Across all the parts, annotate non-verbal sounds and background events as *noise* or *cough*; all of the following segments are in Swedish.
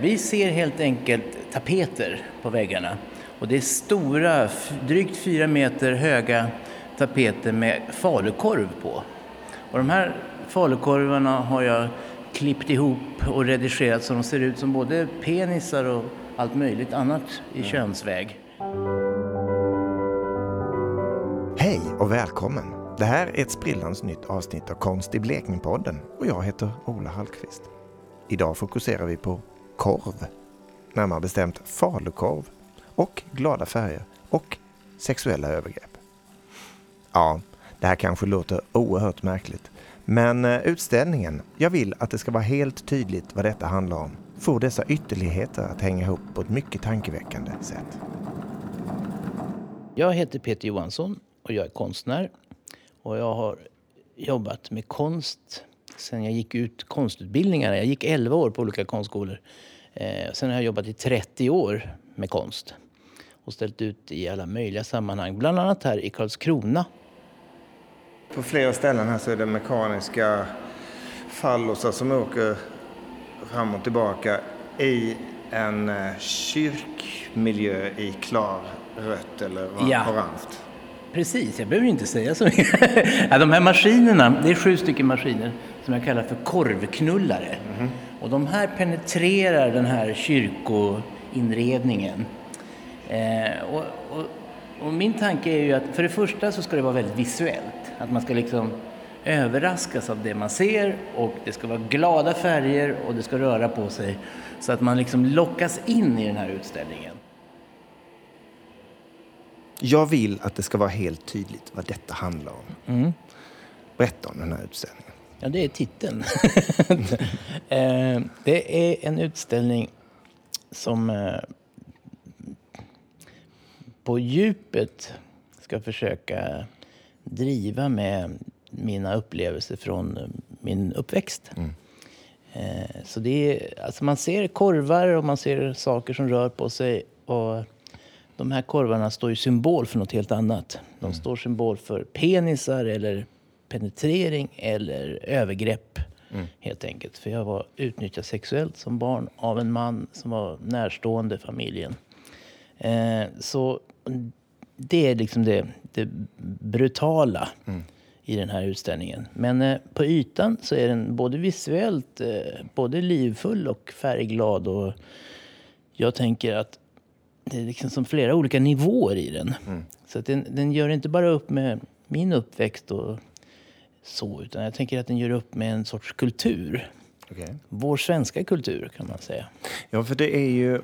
Vi ser helt enkelt tapeter på väggarna. Och det är stora, drygt fyra meter höga tapeter med falukorv på. Och de här falukorvarna har jag klippt ihop och redigerat så de ser ut som både penisar och allt möjligt annat i könsväg. Hej och välkommen! Det här är ett sprillans nytt avsnitt av Konst i Blekingpodden och jag heter Ola Hallqvist. Idag fokuserar vi på korv, närmare bestämt falukorv och glada färger och sexuella övergrepp. Ja, det här kanske låter oerhört märkligt, men eh, utställningen, jag vill att det ska vara helt tydligt vad detta handlar om, får dessa ytterligheter att hänga ihop på ett mycket tankeväckande sätt. Jag heter Peter Johansson och jag är konstnär. Och jag har jobbat med konst sen jag gick ut konstutbildningarna. Jag gick 11 år på olika konstskolor. Eh, sen har jag jobbat i 30 år med konst och ställt ut i alla möjliga sammanhang, bland annat här i Karlskrona. På flera ställen här så är det mekaniska fallosar som åker fram och tillbaka i en eh, kyrkmiljö i klar rött eller Ja. orange. Precis, jag behöver inte säga så mycket. *laughs* de här maskinerna, det är sju stycken maskiner som jag kallar för korvknullare. Och de här penetrerar den här kyrkoinredningen. Eh, och, och, och min tanke är ju att för det första så ska det vara väldigt visuellt. Att man ska liksom överraskas av det man ser och det ska vara glada färger och det ska röra på sig. Så att man liksom lockas in i den här utställningen. Jag vill att det ska vara helt tydligt vad detta handlar om. Mm. Berätta om den här utställningen. Ja, det är titeln. *laughs* Eh, det är en utställning som eh, på djupet ska försöka driva med mina upplevelser från eh, min uppväxt. Eh, Så det är, alltså man ser korvar och man ser saker som rör på sig. Och de här korvarna står ju symbol för något helt annat. De står symbol för penisar eller penetrering eller övergrepp. Helt enkelt. För jag var utnyttjad sexuellt som barn av en man som var närstående familjen. Eh, så det är liksom det, det brutala i den här utställningen. Men eh, på ytan så är den både visuellt eh, både livfull och färgglad. Och jag tänker att det är liksom som flera olika nivåer i den. Så att den, den gör inte bara upp med min uppväxt och så, utan jag tänker att den gör upp med en sorts kultur. Okej. Vår svenska kultur kan man säga. Ja, för det är ju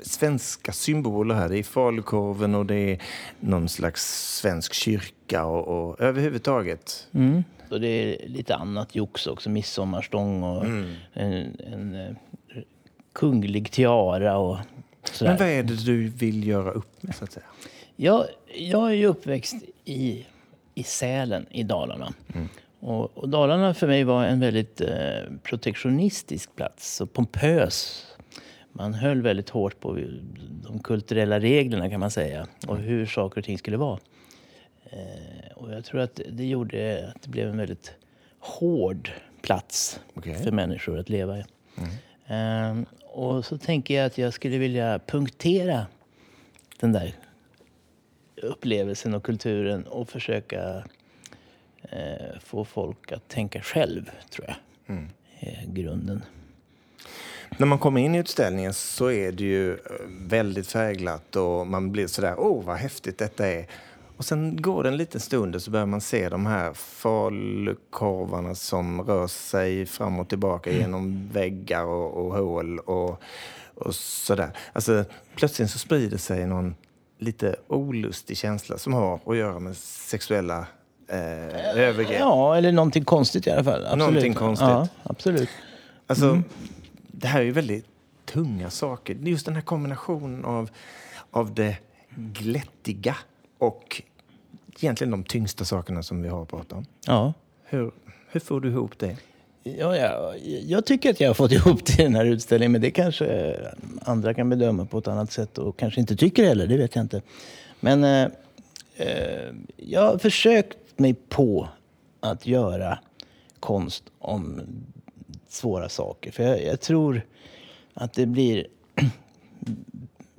svenska symboler här. Det är falukorven och det är någon slags svensk kyrka och, och överhuvudtaget. Mm. Så det är lite annat jox också. Midsommarstång och en, en eh, kunglig tiara och sådär. Men vad är det du vill göra upp med så att säga? Jag, jag är ju uppväxt i, i Sälen i Dalarna. Och, och Dalarna för mig var en väldigt eh, protektionistisk plats, så pompös. Man höll väldigt hårt på de kulturella reglerna kan man säga och hur saker och ting skulle vara. Eh, och jag tror att det gjorde att det blev en väldigt hård plats Okej. för människor att leva i. Eh, och så tänker jag att jag skulle vilja punktera den där upplevelsen och kulturen och försöka eh, få folk att tänka själv, tror jag. är grunden. När man kommer in i utställningen så är det ju eh, väldigt färgglatt och man blir sådär, åh vad häftigt detta är. Och sen går det en liten stund och så börjar man se de här falukorvarna som rör sig fram och tillbaka genom väggar och, och hål och, och sådär. Alltså plötsligt så sprider sig någon lite olustig känsla som har att göra med sexuella eh, övergrepp. Ja, eller någonting konstigt i alla fall. Absolut. Någonting konstigt. Ja, absolut. Alltså, det här är ju väldigt tunga saker. Just den här kombinationen av, av det glättiga och egentligen de tyngsta sakerna som vi har pratat om. Ja. Hur, hur får du ihop det? Ja, ja, jag tycker att jag har fått *laughs* ihop det i den här utställningen, men det kanske andra kan bedöma på ett annat sätt och kanske inte tycker heller, det vet jag inte. Men eh, eh jag har försökt mig på att göra konst om svåra saker. För jag, jag tror att det blir *clears throat*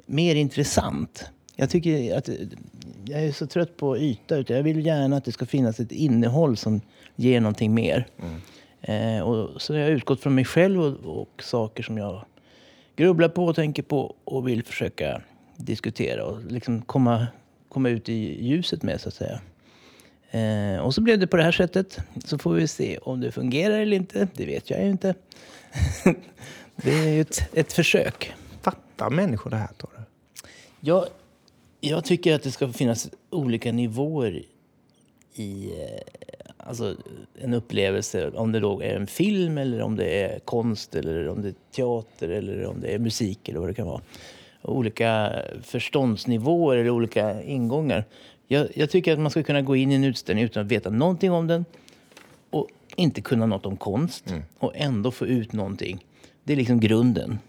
mer intressant. Jag tycker att jag är så trött på yta. Utan jag vill gärna att det ska finnas ett innehåll som ger någonting mer. Mm. Eh, och så har jag utgått från mig själv och, och, saker som jag grubblar på och tänker på och vill försöka diskutera och liksom komma, komma ut i ljuset med så att säga. Eh, och så blev det på det här sättet. Så får vi se om det fungerar eller inte. Det vet jag ju inte. *laughs* det är ju ett, ett försök. Fattar människor det här tror du? Jag, jag tycker att det ska finnas olika nivåer i eh, alltså, en upplevelse. Om det då är en film, eller om det är konst, eller om det är teater eller om det är musik eller vad det kan vara. Olika förståndsnivåer eller olika ingångar. Jag, jag tycker att man ska kunna gå in i en utställning utan att veta någonting om den och inte kunna något om konst mm. och ändå få ut någonting. Det är liksom grunden.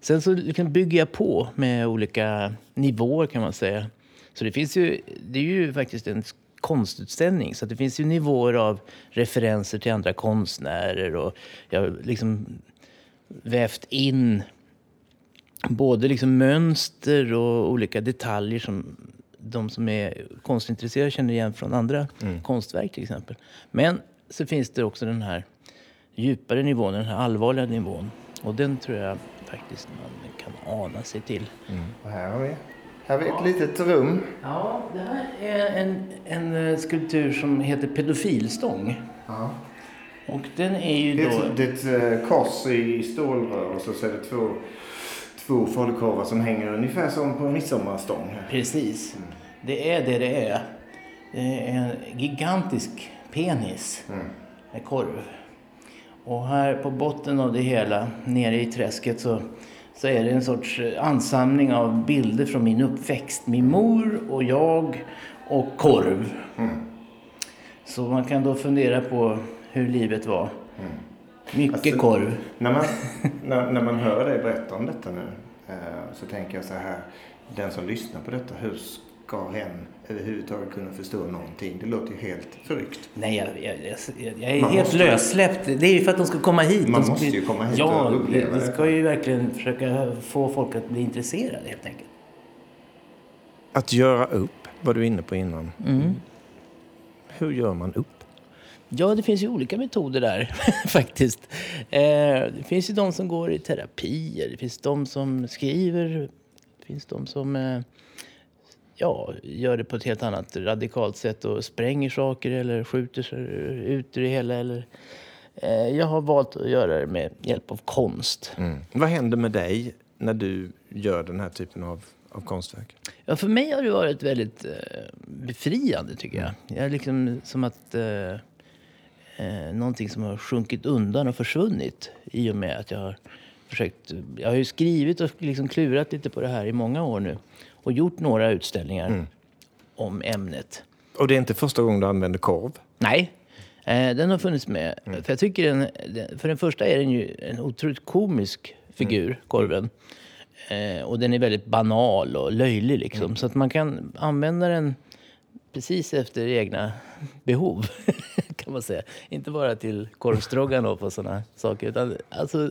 Sen så bygger jag på med olika nivåer kan man säga. Så det finns ju, det är ju faktiskt en konstutställning så det finns ju nivåer av referenser till andra konstnärer och jag har liksom vävt in både liksom mönster och olika detaljer som de som är konstintresserade känner igen från andra mm. konstverk till exempel. Men så finns det också den här djupare nivån, den här allvarliga nivån. Och den tror jag faktiskt man kan ana sig till. Mm. Och här har vi, här har vi ett litet rum. Ja, det här är en, en eh, skulptur som heter Pedofilstång. Ja. Och den är ju det är då... Ett, det är ett eh, kors i stålrör och så är det två, två falukorvar som hänger ungefär som på en midsommarstång. Precis. Mm. Det är det det är. Det är en gigantisk penis mm. med korv. Och här på botten av det hela, nere i träsket, så, så är det en sorts ansamling av bilder från min uppväxt. Min mor och jag och korv. Mm. Så man kan då fundera på hur livet var. Mm. Mycket alltså, korv. När man, *laughs* när, när man hör dig berätta om detta nu eh, så tänker jag så här. Den som lyssnar på detta, hur ska hen överhuvudtaget kunna förstå någonting? Det låter ju helt förryckt. Nej, jag, jag, jag, jag är man helt lössläppt. Det är ju för att de ska komma hit. Man måste ju komma hit ja, och uppleva det. Ja, ska ju verkligen försöka få folk att bli intresserade helt enkelt. Att göra upp var du inne på innan. Mm. Hur gör man upp? Ja, det finns ju olika metoder där *laughs* faktiskt. Eh, det finns ju de som går i terapi, det finns de som skriver, det finns de som eh, ja, gör det på ett helt annat radikalt sätt och spränger saker eller skjuter sig ut det hela. Eller, eh, jag har valt att göra det med hjälp av konst. Mm. Vad händer med dig när du gör den här typen av, av konstverk? Ja, för mig har det varit väldigt eh, befriande, tycker jag. jag är liksom som att eh, eh, någonting som har sjunkit undan och försvunnit i och med att jag har försökt... Jag har ju skrivit och liksom klurat lite på det här i många år nu och gjort några utställningar mm. om ämnet. Och det är inte första gången du använder korv? Nej, eh, den har funnits med. Mm. För jag tycker den, för den första är den ju en otroligt komisk figur, mm. korven. Eh, och den är väldigt banal och löjlig liksom. Mm. Så att man kan använda den precis efter egna behov, *laughs* kan man säga. Inte bara till korvstroganoff och sådana saker. Utan alltså,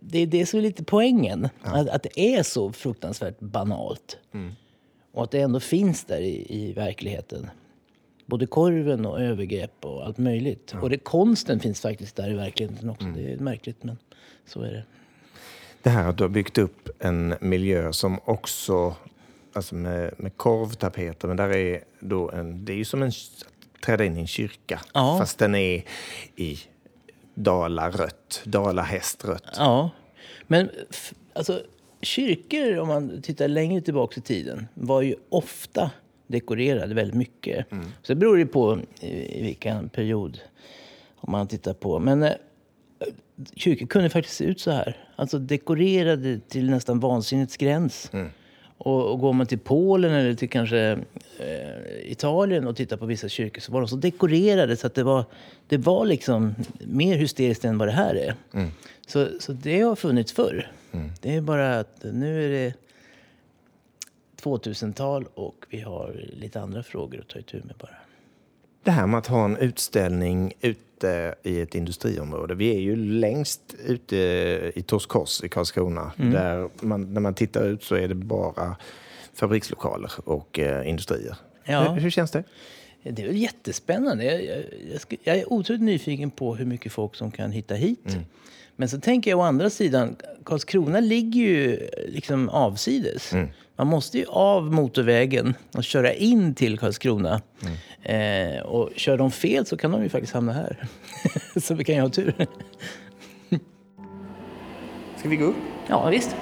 det är det som är lite poängen. Ja. Att, att, det är så fruktansvärt banalt. Mm. Och att det ändå finns där i, i verkligheten. Både korven och övergrepp och allt möjligt. Ja. Och det, konsten finns faktiskt där i verkligheten också. Mm. Det är märkligt, men så är det. Det här att du har byggt upp en miljö som också, alltså med, med korvtapeter, men där är då en, det är ju som en, träda in i en kyrka. Ja. Fast den är i dalarött, dalahästrött. Ja, men alltså kyrkor, om man tittar längre tillbaka i tiden, var ju ofta dekorerade väldigt mycket. Mm. Så det beror ju på i, vilken period om man tittar på. Men eh, kyrkor kunde faktiskt se ut så här. Alltså dekorerade till nästan vansinnets gräns. Mm. Och, och går man till Polen eller till kanske eh, Italien och tittar på vissa kyrkor så var de så dekorerade så att det var, det var liksom mer hysteriskt än vad det här är. Mm. Så, så det har funnits förr. Mm. Det är bara att nu är det 2000-tal och vi har lite andra frågor att ta itu med bara. Det här med att ha en utställning ute i ett industriområde. Vi är ju längst ute i Torskors i Karlskrona. Mm. Där man, när man tittar ut så är det bara fabrikslokaler och eh, industrier. Ja. Hur, hur känns det? Det är väl jättespännande. Jag, jag, jag, ska, jag är otroligt nyfiken på hur mycket folk som kan hitta hit. Men så tänker jag å andra sidan, Karlskrona ligger ju liksom avsides. Man måste ju av motorvägen och köra in till Karlskrona. Eh, och kör de fel så kan de ju faktiskt hamna här. *laughs* så vi kan ju ha tur. Ska vi gå upp? ja, visst.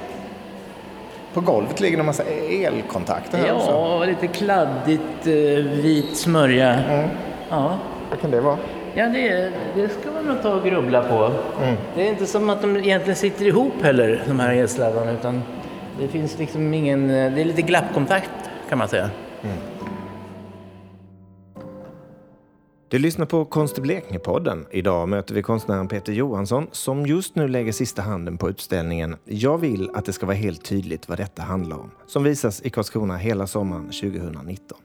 På golvet ligger en massa elkontakter här också. Ja, lite kladdigt eh, vit smörja. Ja. Vad kan det vara? Ja, det, det ska man nog ta och grubbla på. Det är inte som att de egentligen sitter ihop heller, de här elsladdarna. Utan det finns liksom ingen... Det är lite glappkontakt, kan man säga. Du lyssnar på Konst i Blekinge-podden. Idag möter vi konstnären Peter Johansson som just nu lägger sista handen på utställningen Jag vill att det ska vara helt tydligt vad detta handlar om som visas i Karlskrona hela sommaren 2019.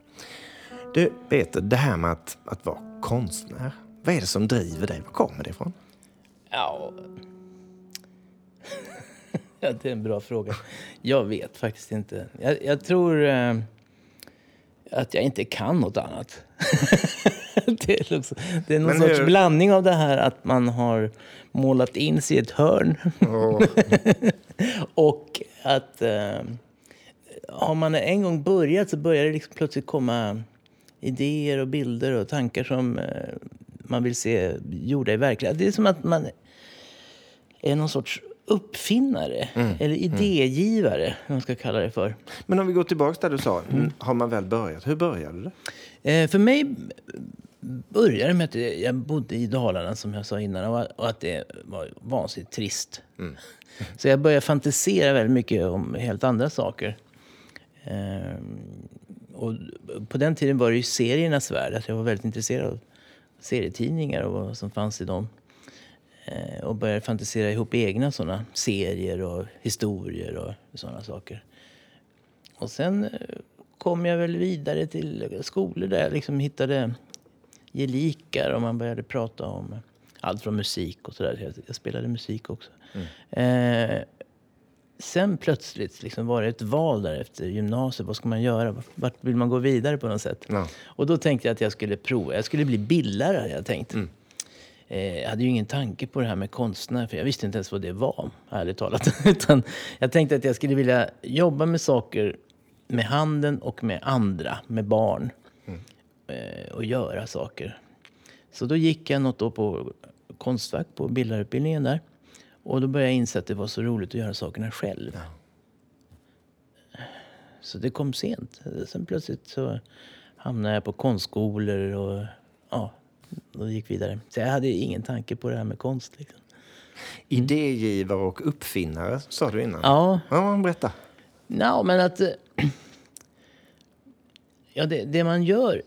Du, Peter, det här med att, att vara konstnär. Vad är det som driver dig? Var kommer det ifrån? Ja... ja, det är en bra fråga. Jag vet faktiskt inte. Jag, jag tror eh, att jag inte kan något annat. *laughs* det, är liksom, det är någon Men sorts hur- blandning av det här att man har målat in sig i ett hörn. *laughs* och att eh, har man en gång börjat så börjar det liksom plötsligt komma idéer och bilder och tankar som eh, man vill se gjorda i verkligheten. Det är som att man är någon sorts uppfinnare eller idégivare, vad man ska kalla det för. Men om vi går tillbaka där du sa, har man väl börjat? Hur började det? Eh, för mig började det med att jag bodde i Dalarna, som jag sa innan, och att det var vansinnigt trist. *laughs* Så jag började fantisera väldigt mycket om helt andra saker. Ehm, och på den tiden var det ju seriernas värld. Att jag var väldigt intresserad av serietidningar och vad som fanns i dem. Eh, och började fantisera ihop egna sådana serier och historier och sådana saker. Och sen eh, kom jag väl vidare till skolor där jag liksom hittade gelikar och man började prata om allt från musik och sådär. Jag, spelade musik också. Eh, sen plötsligt liksom var det ett val där efter gymnasiet. Vad ska man göra? Vart vill man gå vidare på något sätt? Ja. Och då tänkte jag att jag skulle prova. Jag skulle bli bildare, hade jag tänkt. Eh, Jag hade ju ingen tanke på det här med konstnär, för jag visste inte ens vad det var, ärligt talat. *laughs* Utan jag tänkte att jag skulle vilja jobba med saker med handen och med andra, med barn. Eh, Och göra saker. Så då gick jag något då på Konstfack, på bildarutbildningen där. Och då började jag inse att det var så roligt att göra sakerna själv. Så det kom sent. Sen plötsligt så hamnade jag på konstskolor och ja, då gick vidare. Så jag hade ingen tanke på det här med konst. Liksom. Idégivare och uppfinnare, sa du innan. Ja, Ja, berätta. no, men att... eh, Ja, det, det man gör...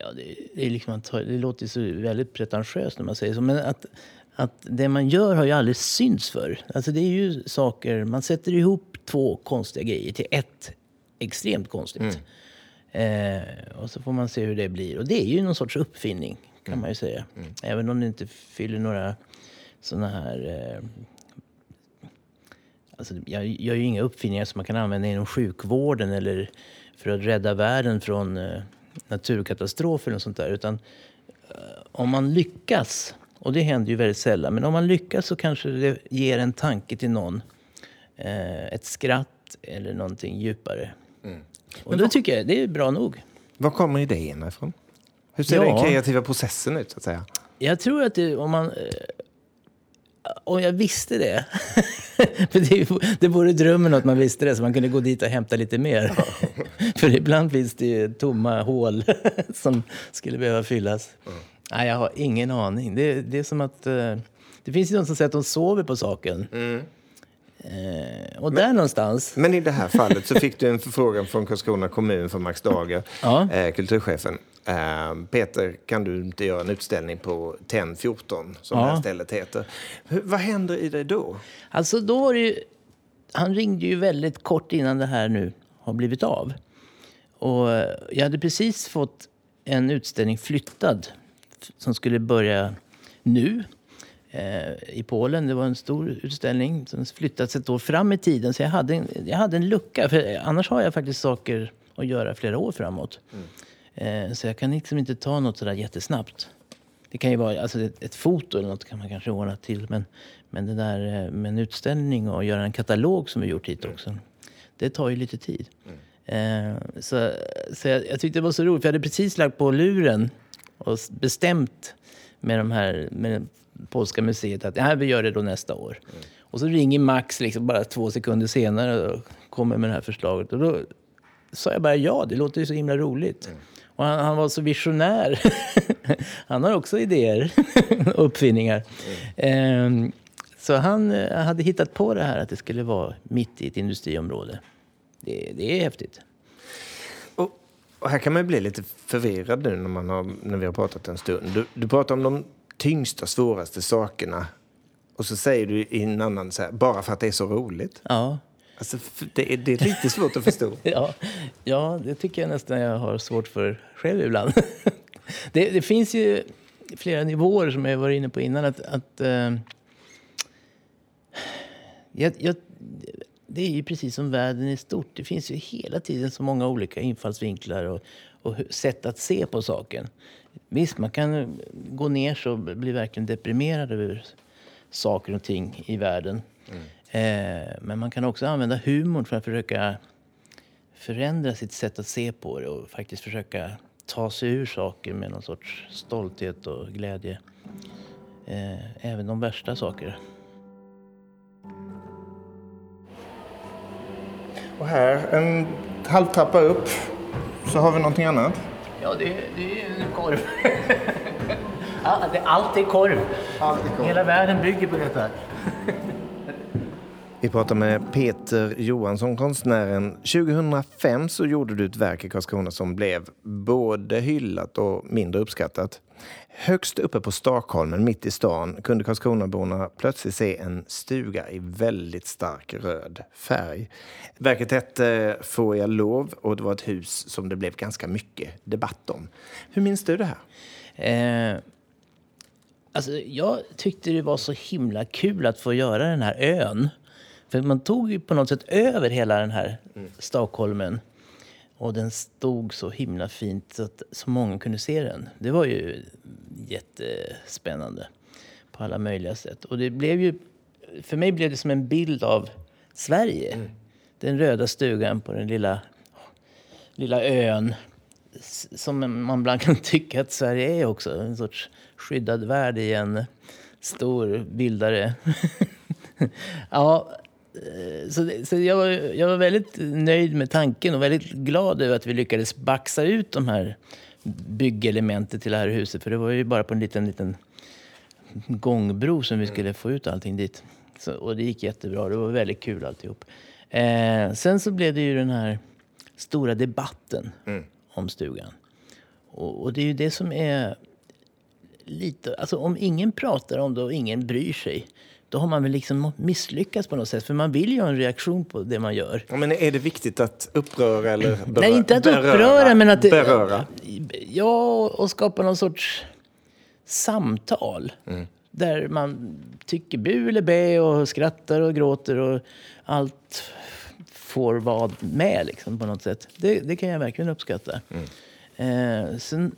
Ja, det, det, är liksom det låter så väldigt pretentiöst när man säger så. Men att, att det man gör har ju aldrig synts för. Alltså det är ju saker... Man sätter ihop två konstiga grejer till ett extremt konstigt. Eh, och så får man se hur det blir. Och det är ju någon sorts uppfinning, kan man ju säga. Även om det inte fyller några såna här... Eh, Alltså, jag gör ju inga uppfinningar som man kan använda inom sjukvården eller för att rädda världen från eh, naturkatastrofer eller sånt där. Utan eh, om man lyckas, och det händer ju väldigt sällan, men om man lyckas så kanske det ger en tanke till någon. Eh, ett skratt eller någonting djupare. Och då tycker jag det är bra nog. Var kommer idéerna ifrån? Hur ser Ja. den kreativa processen ut, så att säga? Jag tror att det, om man... eh, Om jag visste det. *laughs* För det, det vore drömmen att man visste det så man kunde gå dit och hämta lite mer. *laughs* För ibland finns det ju tomma hål *laughs* som skulle behöva fyllas. Nej, jag har ingen aning. Det, det är som att... eh, Det finns ju de som säger att de sover på saken. Eh, och där någonstans... Men i det här fallet så fick du en förfrågan från Karlskrona kommun från Max Dager, Ja. eh, kulturchefen. Eh, Peter, kan du inte göra en utställning på TEN 14, som Ja. det här stället heter? Hur, vad händer i dig då? Alltså då var det ju, han ringde ju väldigt kort innan det här nu har blivit av. Och jag hade precis fått en utställning flyttad som skulle börja nu i Polen. Det var en stor utställning som flyttats ett år fram i tiden. Så jag hade en, jag hade en lucka. För annars har jag faktiskt saker att göra flera år framåt. Mm. Eh, så jag kan liksom inte ta något sådär jättesnabbt. Det kan ju vara alltså ett, ett foto eller något kan man kanske ordna till. Men, men det där med en utställning och göra en katalog som vi gjort hit också. Det tar ju lite tid. Mm. Eh, så så jag, jag, tyckte det var så roligt, för jag hade precis lagt på luren och bestämt med, de här, med polska museet att ja, vi gör det då nästa år. Mm. Och så ringer Max liksom bara två sekunder senare och kommer med det här förslaget. Och då sa jag bara ja, det låter ju så himla roligt. Mm. Och han, han, var så visionär. *laughs* han har också idéer och *laughs* uppfinningar. Mm. Um, så han eh, hade hittat på det här att det skulle vara mitt i ett industriområde det, det är häftigt. Och, och, här kan man ju bli lite förvirrad nu när, man har, när vi har pratat en stund. Du, du pratar om de tyngsta, svåraste sakerna. Och så säger du i en annan så här, bara för att det är så roligt. Ja. Alltså, det, är, det är lite svårt att förstå. *laughs* ja, ja, det tycker jag nästan jag har svårt för själv ibland. *laughs* det, det, finns ju flera nivåer som jag var inne på innan. Att, att uh, jag, jag, det är ju precis som världen i stort. Det finns ju hela tiden så många olika infallsvinklar och, och sätt att se på saken. Visst, man kan gå ner så och bli verkligen deprimerad över saker och ting i världen. Mm. Eh, men man kan också använda humorn för att försöka förändra sitt sätt att se på det och faktiskt försöka ta sig ur saker med någon sorts stolthet och glädje. Eh, även de värsta saker. Och här, en halvtrappa upp, så har vi någonting annat. Ja, det, det är en korv. *laughs* allt är korv. Allt är korv. Hela världen bygger på detta. Vi pratar med Peter Johansson, konstnären. 2005 så gjorde du ett verk i Karlskrona som blev både hyllat och mindre uppskattat. Högst uppe på Stakholmen, mitt i stan, kunde Karlskronaborna plötsligt se en stuga i väldigt stark röd färg. Verket hette Får jag lov? och det var ett hus som det blev ganska mycket debatt om. Hur minns du det här? Eh, alltså, jag tyckte det var så himla kul att få göra den här ön. För man tog ju på något sätt över hela den här mm. Och den stod så himla fint så att så många kunde se den. Det var ju jättespännande på alla möjliga sätt. Och det blev ju, för mig blev det som en bild av Sverige. Mm. Den röda stugan på den lilla, lilla ön. Som man ibland kan *laughs* tycka att Sverige är också. En sorts skyddad värld i en stor bildare. *laughs* ja, så, så jag, var, jag var väldigt nöjd med tanken och väldigt glad över att vi lyckades baxa ut de här byggelementen till det här huset. För det var ju bara på en liten, liten gångbro som vi skulle få ut allting dit. Så, och det gick jättebra. Det var väldigt kul alltihop. Eh, sen så blev det ju den här stora debatten mm. om stugan. Och, och, det är ju det som är lite... Alltså om ingen pratar om det och ingen bryr sig då har man väl liksom misslyckats på något sätt. För man vill ju ha en reaktion på det man gör. Ja, men är det viktigt att uppröra eller beröra? Nej, inte att uppröra, beröra, men att... Beröra? Ja, och skapa någon sorts samtal. Mm. Där man tycker bu eller bä och skrattar och gråter och allt får vara med liksom, på något sätt. Det, det kan jag verkligen uppskatta. Mm. Eh, sen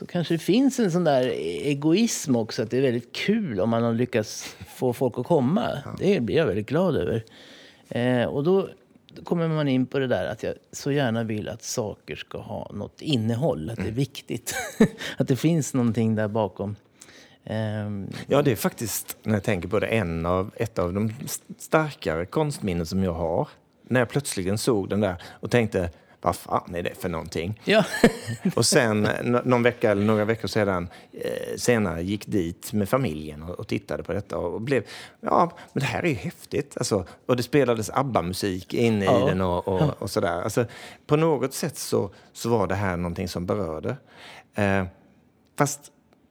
så kanske det finns en sån där egoism också, att det är väldigt kul om man har lyckats få folk att komma. Ja. Det blir jag väldigt glad över. Eh, och då, kommer man in på det där att jag så gärna vill att saker ska ha något innehåll, att det är mm. viktigt. *laughs* att det finns någonting där bakom. Um, ja, det är faktiskt, när jag tänker på det, en av, ett av de starkare konstminnen som jag har. När jag plötsligen såg den där och tänkte, vad fan är det för någonting? Ja. *laughs* och sen någon vecka eller några veckor sedan, eh, senare gick dit med familjen och, och, tittade på detta och blev, ja, men det här är ju häftigt. Alltså, och det spelades ABBA-musik inne ja. i den och, och, och sådär. Alltså, på något sätt så, så var det här någonting som berörde. Eh, fast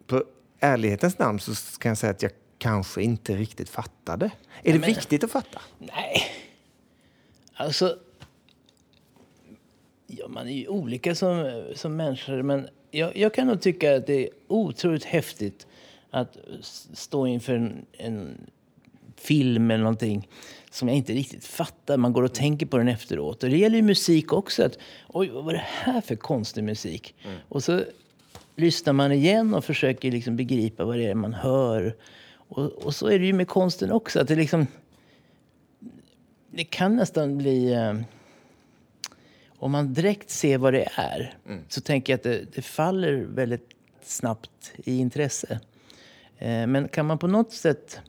på ärlighetens namn så kan jag säga att jag kanske inte riktigt fattade. Är Nej, det men, viktigt att fatta? Nej. Alltså, Ja, man är ju olika som, som människor, men jag, jag kan nog tycka att det är otroligt häftigt att stå inför en, en film eller någonting som jag inte riktigt fattar. Man går och tänker på den efteråt. Och det gäller ju musik också. Att, Oj, vad var det här för konstig musik? Mm. Och så lyssnar man igen och försöker liksom begripa vad det är man hör. Och, och så är det ju med konsten också. Att det liksom... Det kan nästan bli... Eh, om man direkt ser vad det är mm. så tänker jag att det, det, faller väldigt snabbt i intresse. Eh, men kan man på något sätt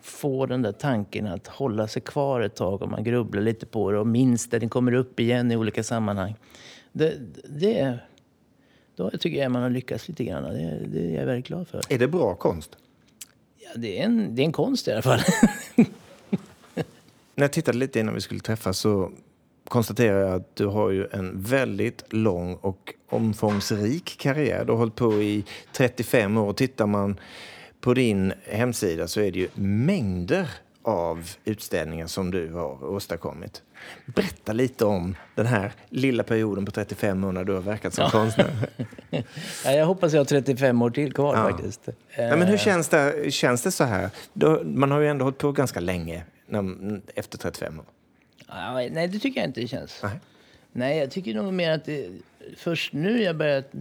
få den där tanken att hålla sig kvar ett tag om man grubblar lite på det och minns det, den kommer upp igen i olika sammanhang. Det, det, då tycker jag man har lyckats lite grann. Det, det är jag väldigt glad för. Är det bra konst? Ja, det är en, det är en konst i alla fall. *laughs* När jag tittade lite innan vi skulle träffas så konstaterar jag att du har ju en väldigt lång och omfångsrik karriär. Du har hållit på i 35 år. Tittar man på din hemsida så är det ju mängder av utställningar som du har åstadkommit. Berätta lite om den här lilla perioden på 35 år när du har verkat som ja. konstnär. *laughs* ja, jag hoppas jag har 35 år till kvar ja. faktiskt. Ja, men hur eh. känns det, känns det så här? Man har ju ändå hållit på ganska länge efter 35 år. Nej, det tycker jag inte det känns. Nej, nej jag tycker nog mer att det först nu jag börjat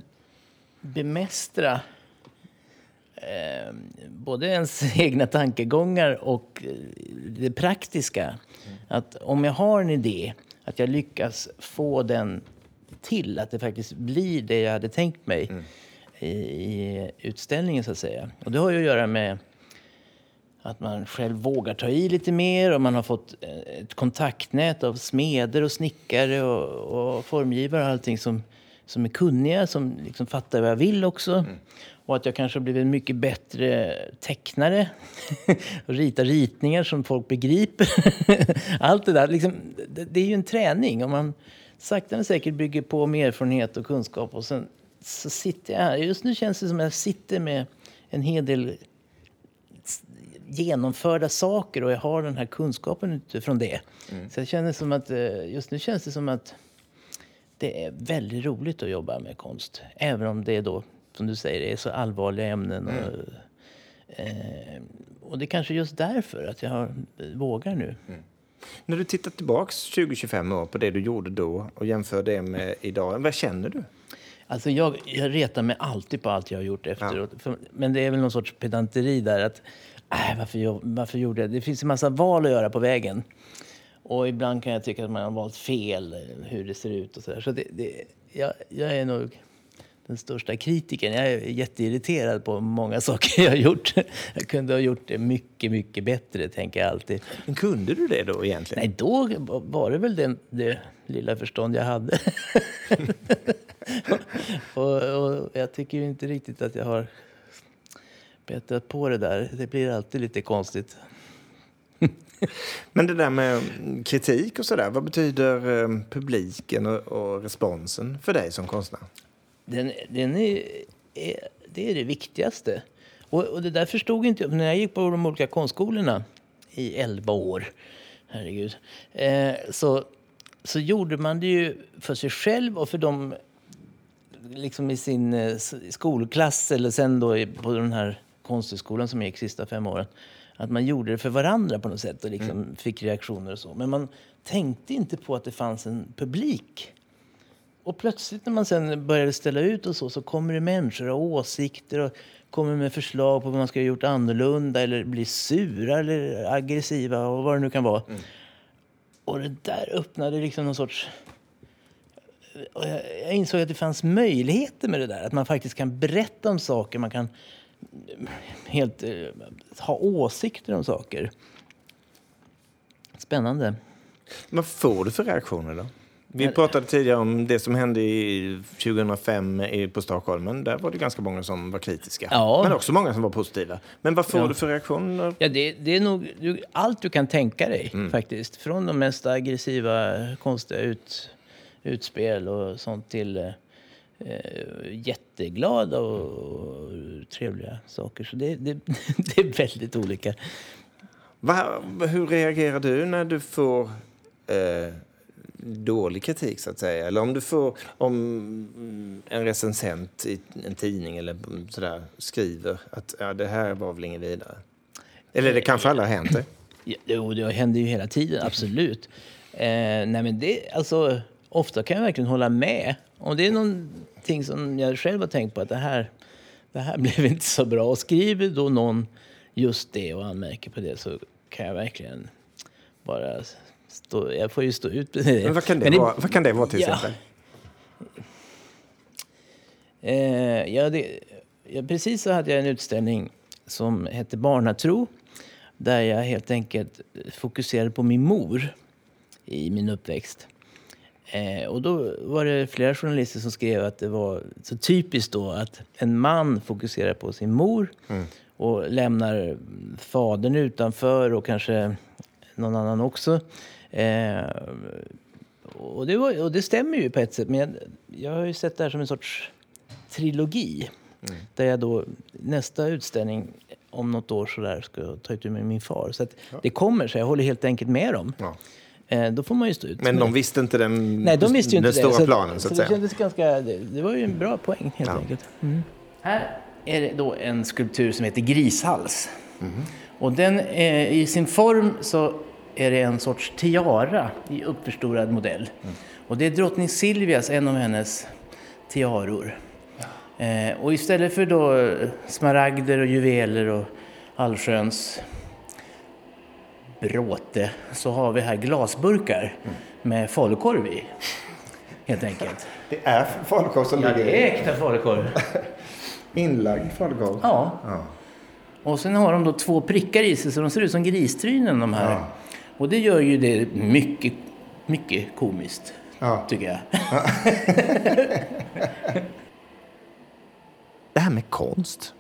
bemästra eh, både ens *laughs* egna tankegångar och eh, det praktiska. Mm. Att om jag har en idé, att jag lyckas få den till att det faktiskt blir det jag hade tänkt mig mm. i, i, utställningen så att säga. Och det har ju att göra med att man själv vågar ta i lite mer och man har fått eh, ett kontaktnät av smeder och snickare och, och formgivare och allting som, som är kunniga, som liksom fattar vad jag vill också. Mm. Och att jag kanske har blivit en mycket bättre tecknare. *laughs* och ritar ritningar som folk begriper. *laughs* Allt det där. Liksom, det, det, är ju en träning. Om man sakta men säkert bygger på med erfarenhet och kunskap. Och sen så sitter jag här. Just nu känns det som att jag sitter med en hel del genomförda saker och jag har den här kunskapen utifrån det. Mm. Så jag känner som att, eh, just nu känns det som att det är väldigt roligt att jobba med konst. Även om det är då som du säger, det är så allvarliga ämnen. Mm. Och, eh, och det är kanske just därför att jag har, vågar nu. Mm. När du tittar tillbaka 20-25 år på det du gjorde då och jämför det med idag, vad känner du? Alltså jag, jag retar mig alltid på allt jag har gjort efteråt. Ja. men det är väl någon sorts pedanteri där. att äh, varför, varför gjorde jag det? Finns en massa val att göra på vägen. Och ibland kan jag tycka att man har valt fel, hur det ser ut och så där. Så det, det, jag, jag är nog den största kritiken. Jag är jätteirriterad på många *laughs* saker jag har gjort. Jag kunde ha gjort det mycket, mycket bättre, tänker jag alltid. Men kunde du det då egentligen? Nej, då var det väl det, det lilla förstånd jag hade. *laughs* och, och, jag tycker inte riktigt att jag har bättrat på det där. Det blir alltid lite konstigt. *laughs* Men det där med kritik och sådär, vad betyder eh, publiken och, och responsen för dig som konstnär? den, den är, är, det är det viktigaste. Och, och det där förstod inte jag när jag gick på de olika konstskolorna i elva år. Herregud. Eh, så, så gjorde man det ju för sig själv och för dem liksom i sin eh, skolklass eller sen då på den här konsthögskolan som jag gick sista fem åren. Att man gjorde det för varandra på något sätt och liksom mm. fick reaktioner och så. Men man tänkte inte på att det fanns en publik och plötsligt när man sen började ställa ut och så, så kommer det människor och åsikter och kommer med förslag på vad man ska ha gjort annorlunda eller blir sura eller aggressiva och vad det nu kan vara. Mm. Och det där öppnade liksom någon sorts... Och jag, insåg att det fanns möjligheter med det där. Att man faktiskt kan berätta om saker, man kan helt eh, ha åsikter om saker. Spännande. Vad får du för reaktioner då? Vi pratade tidigare om det som hände i 2005 på Stockholm. Där var det ganska många som var kritiska. Ja. Men också många som var positiva. Men vad får ja. du för reaktioner? Ja, det, det är nog allt du kan tänka dig mm. faktiskt. Från de mest aggressiva, konstiga ut, utspel och sånt till eh, jätteglada och, trevliga saker. Så det, det, *laughs* det är väldigt olika. Va, hur reagerar du när du får eh, dålig kritik så att säga. Eller om du får, om en recensent i en tidning eller sådär skriver att ja, det här var väl inget vidare. Eller det kanske aldrig har hänt? Ja, jo, det händer ju hela tiden, absolut. Eh, nej men det, alltså, ofta kan jag verkligen hålla med. Om det är någonting som jag själv har tänkt på att det här, det här *laughs* blev inte så bra. Och skriver då någon just det och anmärker på det så kan jag verkligen bara stå, jag får ju stå ut med det. Men vad kan det, Men vara, vad kan det vara till ja. exempel? Eh, ja, det, ja, precis så hade jag en utställning som hette Barnatro. Där jag helt enkelt fokuserade på min mor i min uppväxt. Eh, och då var det flera journalister som skrev att det var så typiskt då att en man fokuserar på sin mor mm. och lämnar fadern utanför och kanske någon annan också. Eh, och, det var, och det stämmer ju på ett sätt, men jag, jag har ju sett det här som en sorts trilogi. Mm. Där jag då, nästa utställning om något år så där ska ta itu med min far. Så ja. det kommer, så jag håller helt enkelt med dem. Ja. Eh, då får man ju stå ut. Men de visste inte den, Nej, de visste ju inte den stora det. planen så, så att säga. Det, kändes ganska, det, det var ju en bra poäng helt ja. enkelt. Mm. Här är det då en skulptur som heter Grishals. Mm. Och den är, i sin form så är det en sorts tiara i uppförstorad modell. Mm. Och det är drottning Silvias, en av hennes tiaror. Ja. Eh, och istället för då smaragder och juveler och allsköns bråte så har vi här glasburkar mm. med falukorv i. Helt enkelt. *laughs* Det är falukorv som ja, ligger Ja, det är äkta falukorv. *laughs* Inlagd falukorv? Ja. ja. Och sen har de då två prickar i sig så de ser ut som gristrynen de här. Ja. Och det gör ju det mycket, mycket komiskt, ja. tycker jag. Ja. *laughs* det här med konst,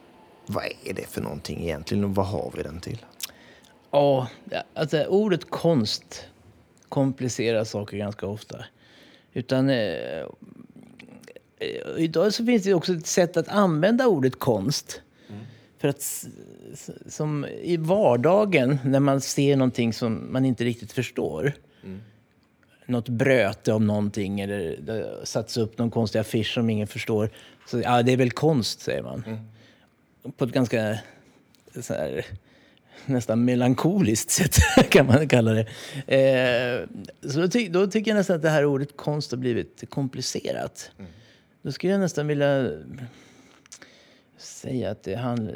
vad är det för någonting egentligen och vad har vi den till? Ja, alltså ordet konst komplicerar saker ganska ofta. Utan eh, eh, idag så finns det också ett sätt att använda ordet konst. Mm. För att som i vardagen när man ser någonting som man inte riktigt förstår. Mm. Något bröte om någonting eller det satts upp någon konstig affisch som ingen förstår. Så ja, det är väl konst, säger man. Mm. På ett ganska så här, nästan melankoliskt sätt *laughs* kan man kalla det. Eh, så då, ty då, tycker jag nästan att det här ordet konst har blivit komplicerat. Mm. Då skulle jag nästan vilja säga att det,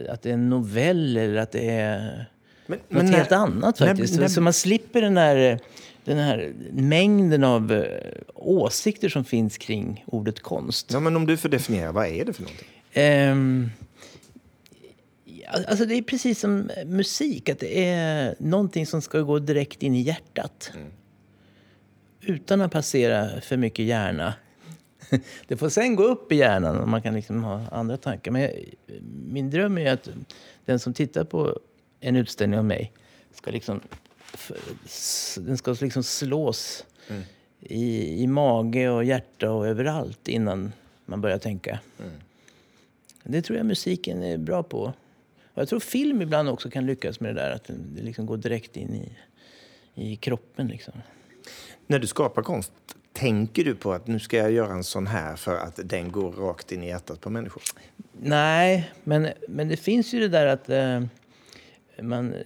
att det är en novell eller att det är men, något men helt när, annat faktiskt. När, när, så man slipper den här, den här mängden av uh, åsikter som finns kring ordet konst. Ja, men om du får definiera, vad är det för någonting? Um, Alltså det är precis som musik, att det är någonting som ska gå direkt in i hjärtat. Mm. Utan att passera för mycket hjärna. *laughs* Det får sen gå upp i hjärnan och man kan liksom ha andra tankar. Men jag, min dröm är att den som tittar på en utställning av mig ska liksom, den ska liksom slås mm. i, i mage och hjärta och överallt innan man börjar tänka. Mm. Det tror jag musiken är bra på. Jag tror film ibland också kan lyckas med det där, att det liksom går direkt in i, i kroppen. Liksom. När du skapar konst, tänker du på att nu ska jag göra en sån här för att den går rakt in i hjärtat på människor? Nej, men, men det finns ju det där att eh, man eh,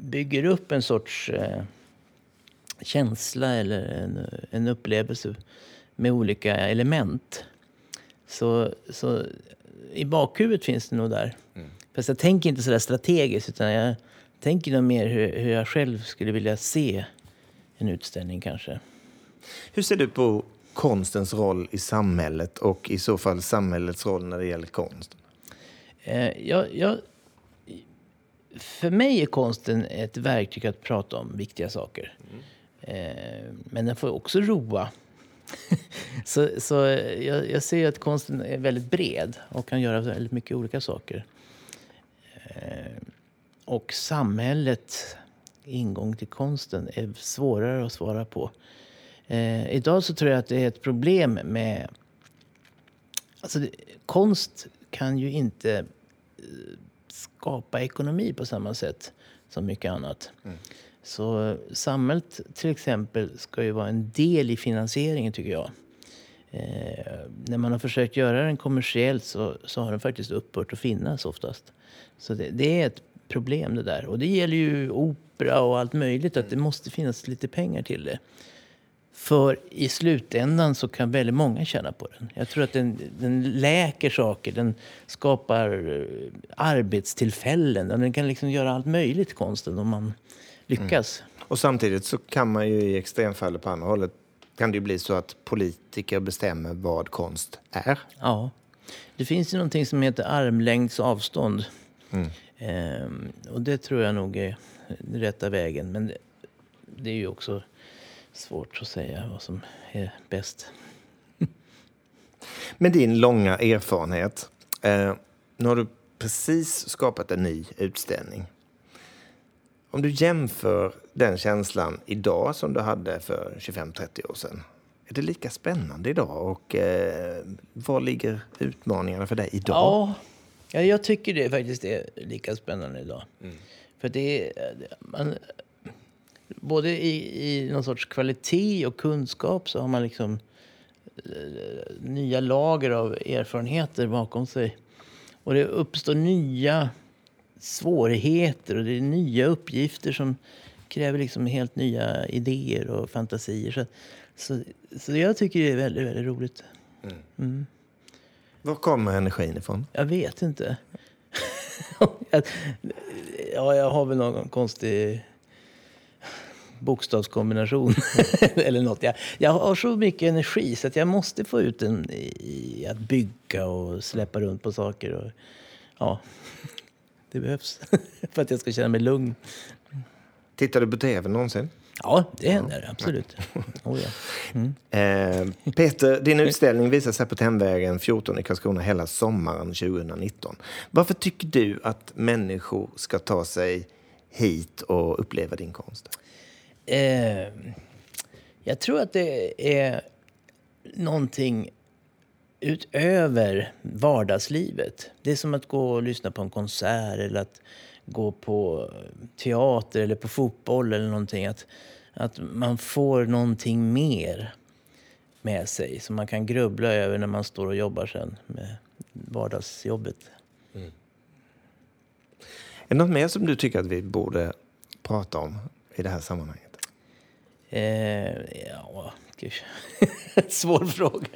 bygger upp en sorts eh, känsla eller en, en upplevelse med olika element. Så, så i bakhuvudet finns det nog där. Mm. Fast jag tänker inte så där strategiskt utan jag tänker nog mer hur, hur jag själv skulle vilja se en utställning kanske. Hur ser du på konstens roll i samhället och i så fall samhällets roll när det gäller konst? Eh, jag, jag, för mig är konsten ett verktyg att prata om viktiga saker. Mm. Eh, men den får också roa. *laughs* så så jag, jag ser att konsten är väldigt bred och kan göra väldigt mycket olika saker. Eh, och samhället, ingång till konsten, är svårare att svara på. Eh, idag så tror jag att det är ett problem med... Alltså, konst kan ju inte eh, skapa ekonomi på samma sätt som mycket annat. Mm. Så samhället till exempel ska ju vara en del i finansieringen tycker jag. Eh, när man har försökt göra den kommersiellt så, så har den faktiskt upphört att finnas oftast. Så det, det, är ett problem det där. Och det gäller ju opera och allt möjligt att det måste finnas lite pengar till det. För i slutändan så kan väldigt många tjäna på den. Jag tror att den, den läker saker, den skapar eh, arbetstillfällen. Den kan liksom göra allt möjligt konsten om man lyckas. Mm. Och samtidigt så kan man ju i extremfallet på andra hållet kan det ju bli så att politiker bestämmer vad konst är. Ja. Det finns ju någonting som heter armlängds avstånd. Mm. Ehm, och det tror jag nog är rätta vägen. Men det, det är ju också svårt att säga vad som är bäst. *laughs* Med din långa erfarenhet, eh, nu har du precis skapat en ny utställning. Om du jämför den känslan idag som du hade för 25-30 år sedan. Är det lika spännande idag? Och eh, var ligger utmaningarna för dig idag? Ja, jag tycker det faktiskt är lika spännande idag. Mm. För det är, man, både i, i någon sorts kvalitet och kunskap så har man liksom eh, nya lager av erfarenheter bakom sig. Och det uppstår nya svårigheter och det är nya uppgifter som kräver liksom helt nya idéer och fantasier. Så, så, så jag tycker det är väldigt, väldigt roligt. Mm. Mm. Var kommer energin ifrån? Jag vet inte. *laughs* ja, jag har väl någon konstig bokstavskombination *laughs* eller något. Jag, jag har så mycket energi så att jag måste få ut den i att bygga och släppa runt på saker. Och, ja, det behövs *laughs* för att jag ska känna mig lugn. Tittar du på tv någonsin? Ja, det händer ja. absolut. *laughs* Oh, ja. mm. eh, Peter, din utställning visas här på Temvägen 14 i Karlskrona hela sommaren 2019. Varför tycker du att människor ska ta sig hit och uppleva din konst? Eh, jag tror att det är någonting utöver vardagslivet. Det är som att gå och lyssna på en konsert eller att gå på teater eller på fotboll eller någonting. Att, att man får någonting mer med sig som man kan grubbla över när man står och jobbar sen med vardagsjobbet. Mm. Är det något mer som du tycker att vi borde prata om i det här sammanhanget? Eh, ja, *laughs* Svår fråga.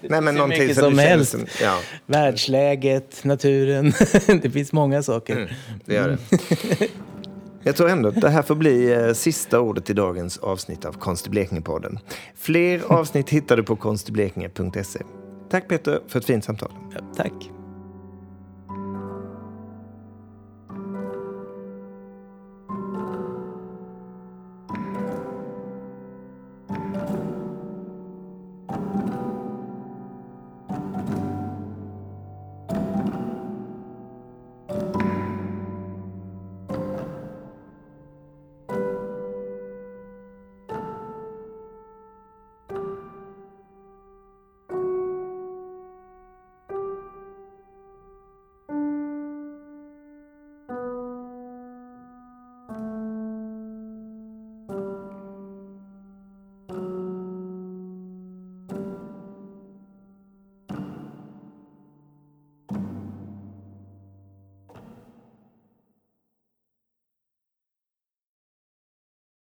Nej, men någonting som, helst. Som, ja. Världsläget, naturen. *laughs* det finns många saker. Mm, det gör det. Jag tror ändå att det här får bli eh, sista ordet i dagens avsnitt av Konst Blekinge-podden. Fler avsnitt hittar du på konstiblekinge.se. Tack Peter för ett fint samtal. Ja, tack.